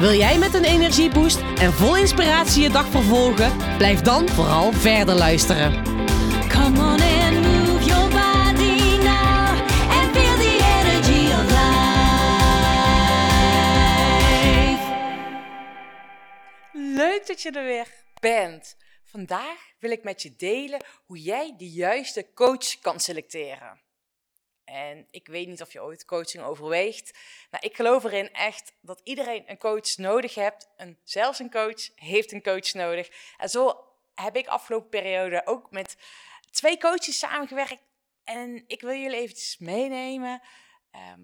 Wil jij met een energieboost en vol inspiratie je dag vervolgen? Blijf dan vooral verder luisteren. Come on and move your body now and feel the energy of life. Leuk dat je er weer bent. Vandaag wil ik met je delen hoe jij de juiste coach kan selecteren. En ik weet niet of je ooit coaching overweegt. Nou, ik geloof erin echt dat iedereen een coach nodig heeft. En zelfs een coach heeft een coach nodig. En zo heb ik afgelopen periode ook met twee coaches samengewerkt. En ik wil jullie eventjes meenemen ehm,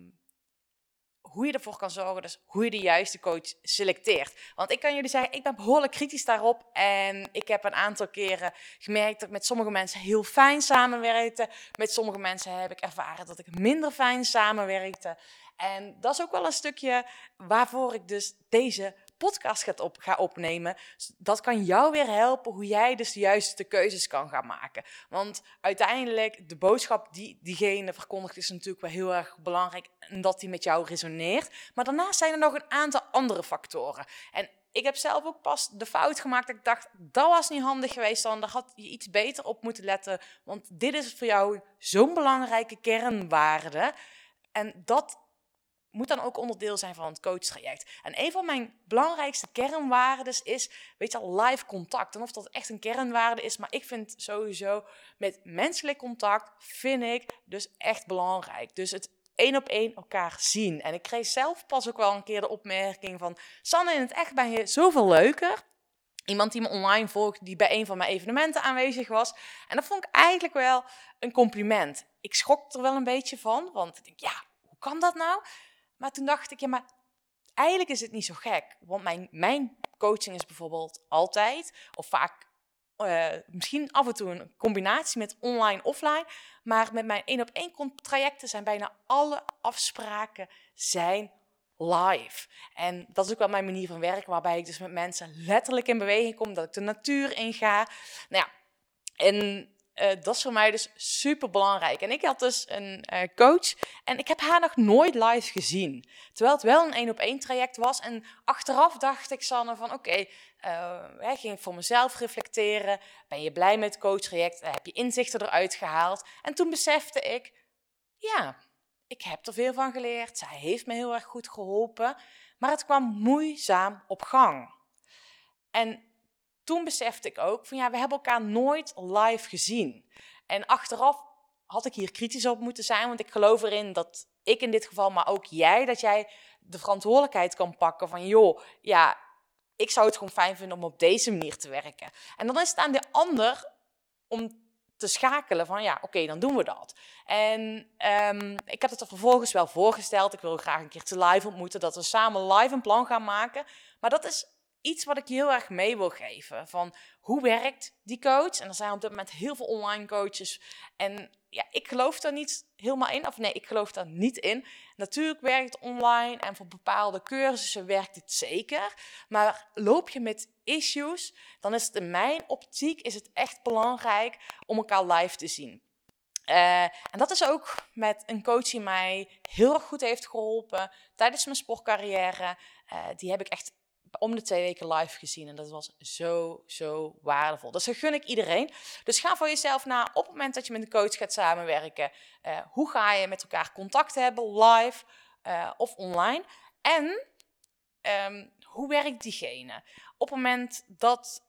hoe je ervoor kan zorgen, dus hoe je de juiste coach selecteert. Want ik kan jullie zeggen, ik ben behoorlijk kritisch daarop. En ik heb een aantal keren gemerkt dat ik met sommige mensen heel fijn samenwerkte. Met sommige mensen heb ik ervaren dat ik minder fijn samenwerkte. En dat is ook wel een stukje waarvoor ik dus deze podcast gaat op, ga opnemen. Dat kan jou weer helpen hoe jij dus de juiste keuzes kan gaan maken. Want uiteindelijk, de boodschap die diegene verkondigt is natuurlijk wel heel erg belangrijk. En dat die met jou resoneert. Maar daarnaast zijn er nog een aantal andere factoren. En ik heb zelf ook pas de fout gemaakt dat ik dacht, dat was niet handig geweest dan. Daar had je iets beter op moeten letten. Want dit is voor jou zo'n belangrijke kernwaarde. En dat moet dan ook onderdeel zijn van het coachtraject. En een van mijn belangrijkste kernwaarden is, weet je al, live contact. En of dat echt een kernwaarde is, maar ik vind sowieso met menselijk contact, vind ik dus echt belangrijk. Dus het één op één elkaar zien. En ik kreeg zelf pas ook wel een keer de opmerking van, Sanne, in het echt ben je zoveel leuker. Iemand die me online volgt, die bij een van mijn evenementen aanwezig was. En dat vond ik eigenlijk wel een compliment. Ik schrok er wel een beetje van, want ik denk, ja, hoe kan dat nou? Maar toen dacht ik, ja, maar eigenlijk is het niet zo gek. Want mijn, mijn coaching is bijvoorbeeld altijd, of vaak, eh, misschien af en toe een combinatie met online, offline. Maar met mijn één op één trajecten zijn bijna alle afspraken zijn live. En dat is ook wel mijn manier van werken, waarbij ik dus met mensen letterlijk in beweging kom, dat ik de natuur inga. Nou ja, en uh, dat is voor mij dus super belangrijk. En ik had dus een uh, coach en ik heb haar nog nooit live gezien. Terwijl het wel een één op één traject was. En achteraf dacht ik, Sanne, van oké, okay, uh, ging ik voor mezelf reflecteren. Ben je blij met het coachtraject? Heb je inzichten eruit gehaald? En toen besefte ik, ja, ik heb er veel van geleerd. Zij heeft me heel erg goed geholpen. Maar het kwam moeizaam op gang. En toen besefte ik ook van ja, we hebben elkaar nooit live gezien. En achteraf had ik hier kritisch op moeten zijn, want ik geloof erin dat ik in dit geval, maar ook jij, dat jij de verantwoordelijkheid kan pakken van joh, ja, ik zou het gewoon fijn vinden om op deze manier te werken. En dan is het aan de ander om te schakelen van ja, oké, dan doen we dat. En um, ik heb het er vervolgens wel voorgesteld. Ik wil graag een keer te live ontmoeten, dat we samen live een plan gaan maken. Maar dat is iets wat ik je heel erg mee wil geven. Van hoe werkt die coach? En er zijn op dit moment heel veel online coaches. En ja, ik geloof daar niet helemaal in. Of nee, ik geloof daar niet in. Natuurlijk werkt het online en voor bepaalde cursussen werkt het zeker. Maar loop je met issues, dan is het in mijn optiek is het echt belangrijk om elkaar live te zien. Uh, en dat is ook met een coach die mij heel erg goed heeft geholpen tijdens mijn sportcarrière. Uh, die heb ik echt om de twee weken live gezien. En dat was zo, zo waardevol. Dus dat gun ik iedereen. Dus ga voor jezelf na op het moment dat je met een coach gaat samenwerken. Uh, hoe ga je met elkaar contact hebben, live uh, of online? En um, hoe werkt diegene? Op het moment dat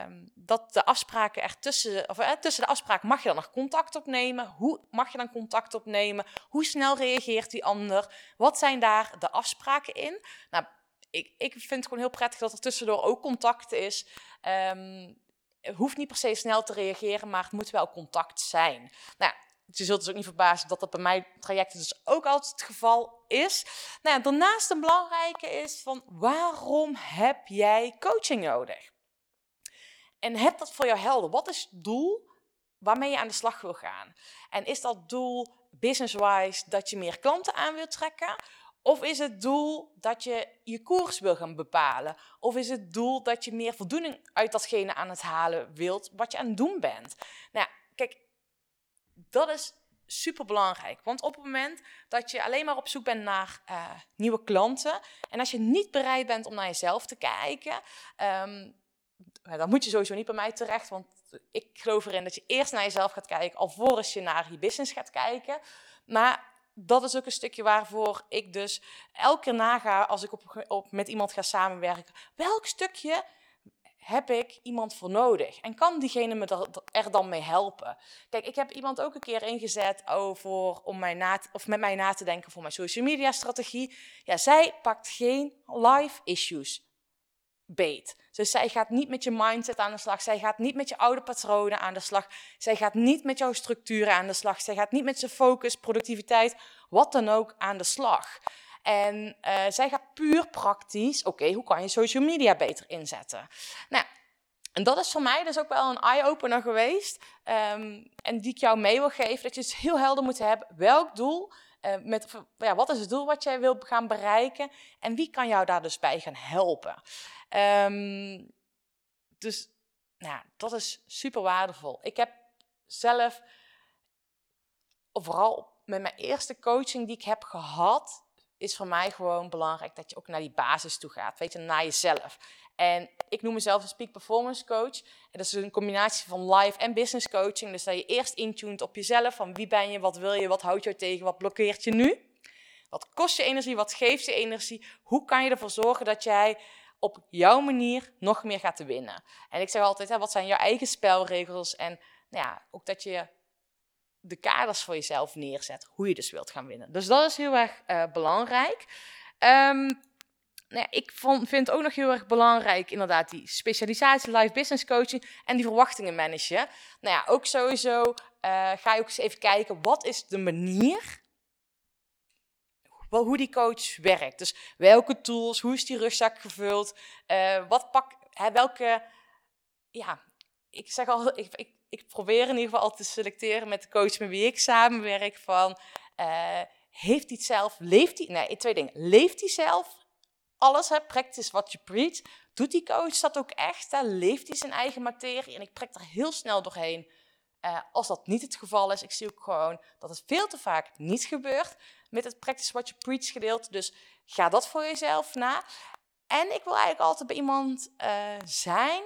Um, dat de afspraken er tussen, of, uh, tussen de afspraken mag je dan nog contact opnemen. Hoe mag je dan contact opnemen? Hoe snel reageert die ander? Wat zijn daar de afspraken in? Nou, ik, ik vind het gewoon heel prettig dat er tussendoor ook contact is. Um, het hoeft niet per se snel te reageren, maar het moet wel contact zijn. Nou, je zult dus ook niet verbazen dat dat bij mijn trajecten dus ook altijd het geval is. Nou, daarnaast een belangrijke is van waarom heb jij coaching nodig? En heb dat voor jou helder. Wat is het doel waarmee je aan de slag wil gaan? En is dat doel business-wise dat je meer klanten aan wilt trekken? Of is het doel dat je je koers wil gaan bepalen? Of is het doel dat je meer voldoening uit datgene aan het halen wilt wat je aan het doen bent? Nou, kijk, dat is super belangrijk. Want op het moment dat je alleen maar op zoek bent naar eh, nieuwe klanten en als je niet bereid bent om naar jezelf te kijken, ehm, dan moet je sowieso niet bij mij terecht. Want ik geloof erin dat je eerst naar jezelf gaat kijken, alvorens je naar je business gaat kijken. Maar dat is ook een stukje waarvoor ik dus elke keer naga als ik op, op, met iemand ga samenwerken. Welk stukje heb ik iemand voor nodig? En kan diegene me er, dan mee helpen? Kijk, ik heb iemand ook een keer ingezet over, om mij na of met mij na te denken voor mijn social media strategie. Ja, zij pakt geen live issues beet. Dus zij gaat niet met je mindset aan de slag. Zij gaat niet met je oude patronen aan de slag. Zij gaat niet met jouw structuren aan de slag. Zij gaat niet met zijn focus, productiviteit, wat dan ook aan de slag. En eh, zij gaat puur praktisch, oké, hoe kan je social media beter inzetten? Nou, en dat is voor mij dus ook wel een eye-opener geweest. ehm, en die ik jou mee wil geven, dat je het heel helder moet hebben. Welk doel, eh, met, ja, wat is het doel wat jij wil gaan bereiken? En wie kan jou daar dus bij gaan helpen? Ehm, dus nou, dat is super waardevol. Ik heb zelf, vooral met mijn eerste coaching die ik heb gehad, is voor mij gewoon belangrijk dat je ook naar die basis toe gaat. Weet je, naar jezelf. En ik noem mezelf een Speak Performance Coach. En dat is een combinatie van live en business coaching. Dus dat je eerst intuned op jezelf. Van wie ben je, wat wil je, wat houdt jou tegen, wat blokkeert je nu? Wat kost je energie, wat geeft je energie? Hoe kan je ervoor zorgen dat jij op jouw manier nog meer gaat winnen? En ik zeg altijd, hè, wat zijn jouw eigen spelregels? En nou ja, ook dat je de kaders voor jezelf neerzet, hoe je dus wilt gaan winnen. Dus dat is heel erg eh, belangrijk. Ehm, nou ja, ik vond, vind ook nog heel erg belangrijk, inderdaad, die specialisatie, live business coaching en die verwachtingen managen. Nou ja, ook sowieso eh, ga je ook eens even kijken, wat is de manier hoe die coach werkt. Dus welke tools, hoe is die rugzak gevuld, eh, wat pak, hè, welke, ja, ik zeg al, ik, ik, ik probeer in ieder geval altijd te selecteren met de coach met wie ik samenwerk van, eh, heeft hij zelf, leeft hij, nee, twee dingen, leeft hij zelf alles, hè, practice what you preach, doet die coach dat ook echt, leeft hij zijn eigen materie? En ik prik er heel snel doorheen. Eh, als dat niet het geval is, ik zie ook gewoon dat het veel te vaak niet gebeurt met het practice what you preach gedeelte. Dus ga dat voor jezelf na. En ik wil eigenlijk altijd bij iemand eh, zijn,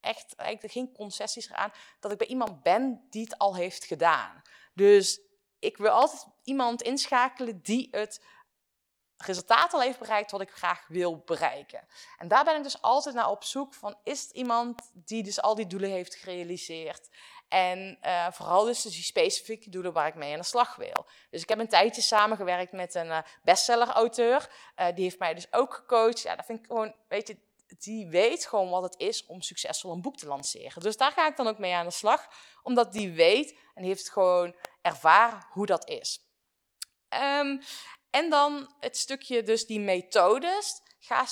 echt eigenlijk geen concessies eraan, dat ik bij iemand ben die het al heeft gedaan. Dus ik wil altijd iemand inschakelen die het resultaat al heeft bereikt wat ik graag wil bereiken. En daar ben ik dus altijd naar op zoek van, is het iemand die dus al die doelen heeft gerealiseerd? En uh, vooral dus die specifieke doelen waar ik mee aan de slag wil. Dus ik heb een tijdje samengewerkt met een uh, bestseller-auteur. Uh, die heeft mij dus ook gecoacht. Ja, dat vind ik gewoon, weet je, die weet gewoon wat het is om succesvol een boek te lanceren. Dus daar ga ik dan ook mee aan de slag. Omdat die weet en heeft gewoon ervaren hoe dat is. Um, en dan het stukje dus die methodes. Ga,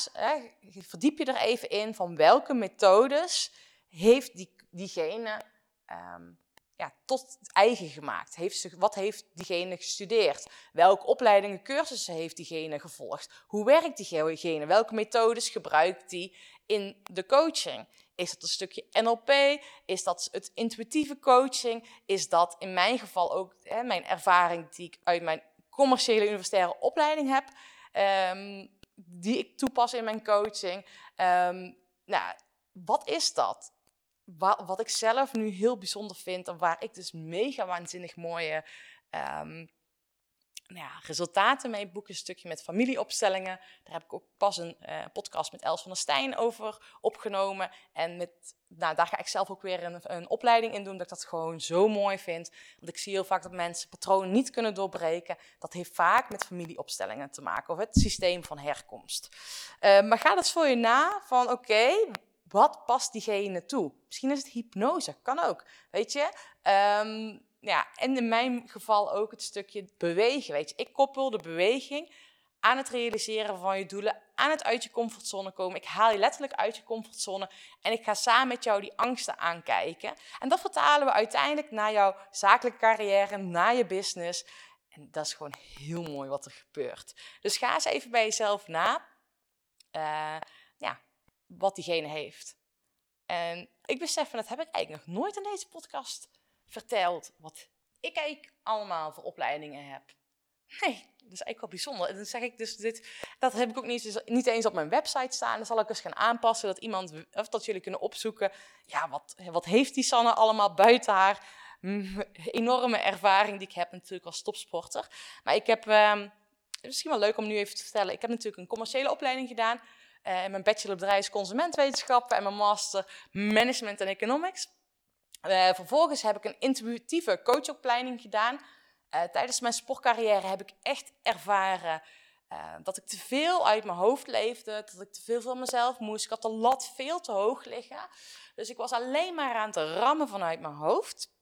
verdiep je er even in van welke methodes heeft die, diegene um, ja, tot eigen gemaakt? Heeft ze, wat heeft diegene gestudeerd? Welke opleidingen, cursussen heeft diegene gevolgd? Hoe werkt diegene? Welke methodes gebruikt die in de coaching? Is dat een stukje NLP? Is dat het intuïtieve coaching? Is dat in mijn geval ook hè, mijn ervaring die ik uit mijn commerciële universitaire opleiding heb, um, die ik toepas in mijn coaching. Um, nou, wat is dat? Wat, wat, ik zelf nu heel bijzonder vind en waar ik dus mega waanzinnig mooie um, nou ja, resultaten mee boek, een stukje met familieopstellingen. Daar heb ik ook pas een uh, podcast met Els van der Stijn over opgenomen. En met, nou, daar ga ik zelf ook weer een, een, opleiding in doen, dat ik dat gewoon zo mooi vind. Want ik zie heel vaak dat mensen patronen niet kunnen doorbreken. Dat heeft vaak met familieopstellingen te maken, of het systeem van herkomst. Uh, maar ga dat voor je na, van oké, wat past diegene toe? Misschien is het hypnose, kan ook, weet je. Um, ja, en in mijn geval ook het stukje bewegen. Weet je, ik koppel de beweging aan het realiseren van je doelen aan het uit je comfortzone komen. Ik haal je letterlijk uit je comfortzone. En ik ga samen met jou die angsten aankijken. En dat vertalen we uiteindelijk naar jouw zakelijke carrière, naar je business. En dat is gewoon heel mooi wat er gebeurt. Dus ga eens even bij jezelf na. eh, wat diegene heeft. En ik besef, en dat heb ik eigenlijk nog nooit in deze podcast verteld, wat ik eigenlijk allemaal voor opleidingen heb. Nee, dat is eigenlijk wel bijzonder. En dan zeg ik dus dit, dat heb ik ook niet, niet eens op mijn website staan. Dan zal ik eens gaan aanpassen, dat iemand, of dat jullie kunnen opzoeken, ja, wat, wat heeft die Sanne allemaal buiten haar mm, enorme ervaring die ik heb natuurlijk als topsporter. Maar ik heb, ehm, misschien wel leuk om nu even te vertellen, ik heb natuurlijk een commerciële opleiding gedaan. Eh, mijn bachelor bedrijfs consumentwetenschappen en mijn master management en economics. Eh, vervolgens heb ik een intuïtieve coachopleiding gedaan. Eh, tijdens mijn sportcarrière heb ik echt ervaren dat ik te veel uit mijn hoofd leefde, dat ik te veel van mezelf moest. Ik had de lat veel te hoog liggen. Dus ik was alleen maar aan te rammen vanuit mijn hoofd.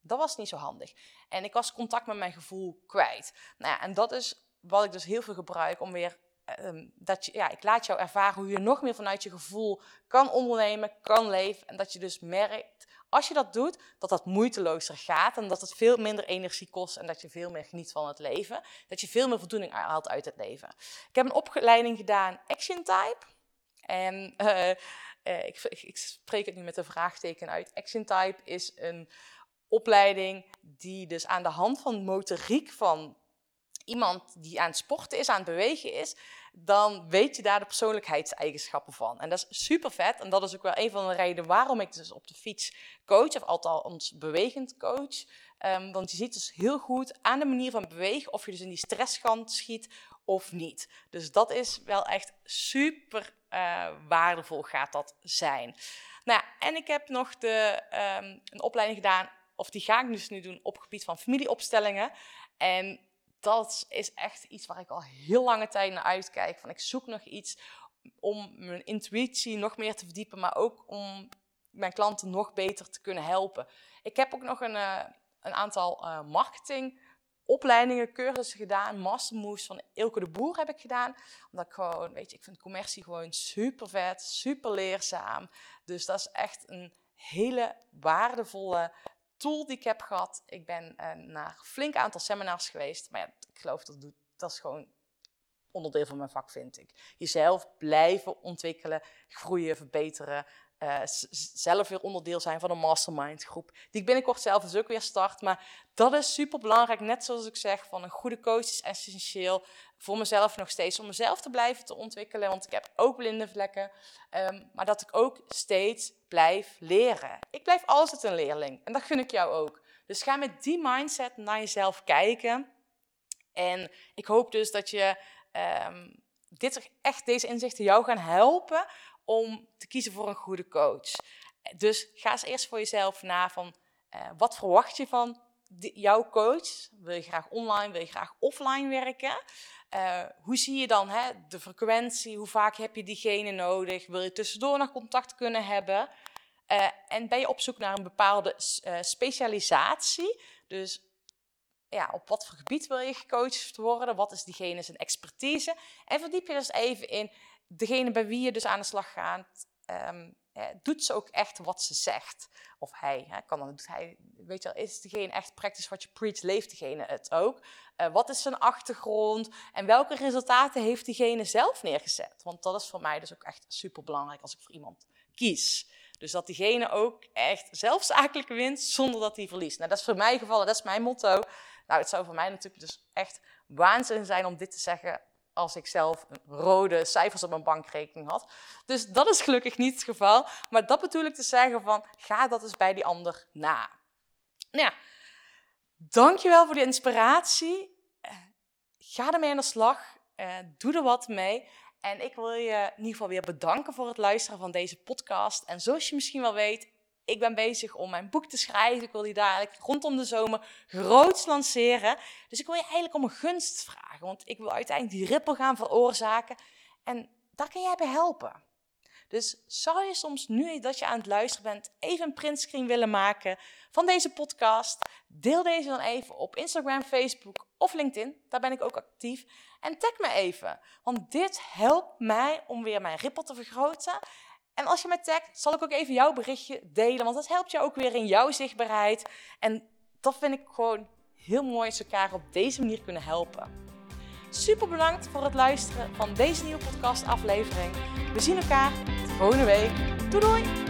Dat was niet zo handig. En ik was contact met mijn gevoel kwijt. Nou ja, en dat is wat ik dus heel veel gebruik om weer ehm, dat je, ja, ik laat jou ervaren hoe je nog meer vanuit je gevoel kan ondernemen, kan leven. En dat je dus merkt, als je dat doet, dat dat moeitelozer gaat. En dat het veel minder energie kost en dat je veel meer geniet van het leven. Dat je veel meer voldoening haalt uit het leven. Ik heb een opleiding gedaan, Action Type. En eh, eh, ik, ik, ik spreek het nu met een vraagteken uit. Action Type is een opleiding die dus aan de hand van motoriek van iemand die aan het sporten is, aan het bewegen is, dan weet je daar de persoonlijkheidseigenschappen van. En dat is super vet. En dat is ook wel een van de redenen waarom ik dus op de fiets coach, of althans bewegend coach. Ehm, want je ziet dus heel goed aan de manier van bewegen of je dus in die stresskant schiet of niet. Dus dat is wel echt super eh, waardevol gaat dat zijn. Nou ja, en ik heb nog de, ehm, een opleiding gedaan, of die ga ik dus nu doen op het gebied van familieopstellingen. En dat is echt iets waar ik al heel lange tijd naar uitkijk. Van ik zoek nog iets om mijn intuïtie nog meer te verdiepen, maar ook om mijn klanten nog beter te kunnen helpen. Ik heb ook nog een, eh, een aantal eh, marketingopleidingen, cursussen gedaan. Mastermoves van Ilke de Boer heb ik gedaan. Omdat ik gewoon, weet je, ik vind commercie gewoon super vet, super leerzaam. Dus dat is echt een hele waardevolle tool die ik heb gehad. Ik ben eh, naar een flink aantal seminars geweest. Maar ja, ik geloof dat doet, dat is gewoon onderdeel van mijn vak, vind ik. Jezelf blijven ontwikkelen, groeien, verbeteren. Eh, zelf weer onderdeel zijn van een mastermind groep. Die ik binnenkort zelf dus ook weer start. Maar dat is super belangrijk. Net zoals ik zeg, van een goede coach is essentieel. Voor mezelf nog steeds. Om mezelf te blijven te ontwikkelen. Want ik heb ook blinde vlekken. Ehm, maar dat ik ook steeds blijf leren. Ik blijf altijd een leerling. En dat gun ik jou ook. Dus ga met die mindset naar jezelf kijken. En ik hoop dus dat je ehm, dit, echt deze inzichten jou gaan helpen om te kiezen voor een goede coach. Dus ga eens eerst voor jezelf na van eh, wat verwacht je van jouw coach? Wil je graag online, wil je graag offline werken? Eh, hoe zie je dan hè, de frequentie? Hoe vaak heb je diegene nodig? Wil je tussendoor nog contact kunnen hebben? Eh, en ben je op zoek naar een bepaalde specialisatie? Dus ja, op wat voor gebied wil je gecoacht worden? Wat is diegene zijn expertise? En verdiep je dus even in degene bij wie je dus aan de slag gaat. ehm, eh, doet ze ook echt wat ze zegt? Of hij, hè, kan dan, doet hij, weet je wel, is degene echt praktisch wat je preach? Leeft diegene het ook? Eh, wat is zijn achtergrond? En welke resultaten heeft diegene zelf neergezet? Want dat is voor mij dus ook echt super belangrijk als ik voor iemand kies. Dus dat diegene ook echt zelf zakelijk wint zonder dat hij verliest. Nou, dat is voor mij gevallen, dat is mijn motto. Nou, het zou voor mij natuurlijk dus echt waanzin zijn om dit te zeggen als ik zelf rode cijfers op mijn bankrekening had. Dus dat is gelukkig niet het geval. Maar dat bedoel ik te zeggen van, ga dat eens bij die ander na. Nou ja, dankjewel voor de inspiratie. Eh, Ga ermee aan de slag. Eh, doe er wat mee. En ik wil je in ieder geval weer bedanken voor het luisteren van deze podcast. En zoals je misschien wel weet, ik ben bezig om mijn boek te schrijven. Ik wil die dadelijk rondom de zomer groots lanceren. Dus ik wil je eigenlijk om een gunst vragen. Want ik wil uiteindelijk die rippel gaan veroorzaken. En daar kan jij bij helpen. Dus zou je soms, nu dat je aan het luisteren bent, even een printscreen willen maken van deze podcast? Deel deze dan even op Instagram, Facebook of LinkedIn. Daar ben ik ook actief. En tag me even, want dit helpt mij om weer mijn ripple te vergroten. En als je mij tagt, zal ik ook even jouw berichtje delen, want dat helpt jou ook weer in jouw zichtbaarheid. En dat vind ik gewoon heel mooi als elkaar op deze manier kunnen helpen. Super bedankt voor het luisteren van deze nieuwe podcast aflevering. We zien elkaar volgende week. Doei doei!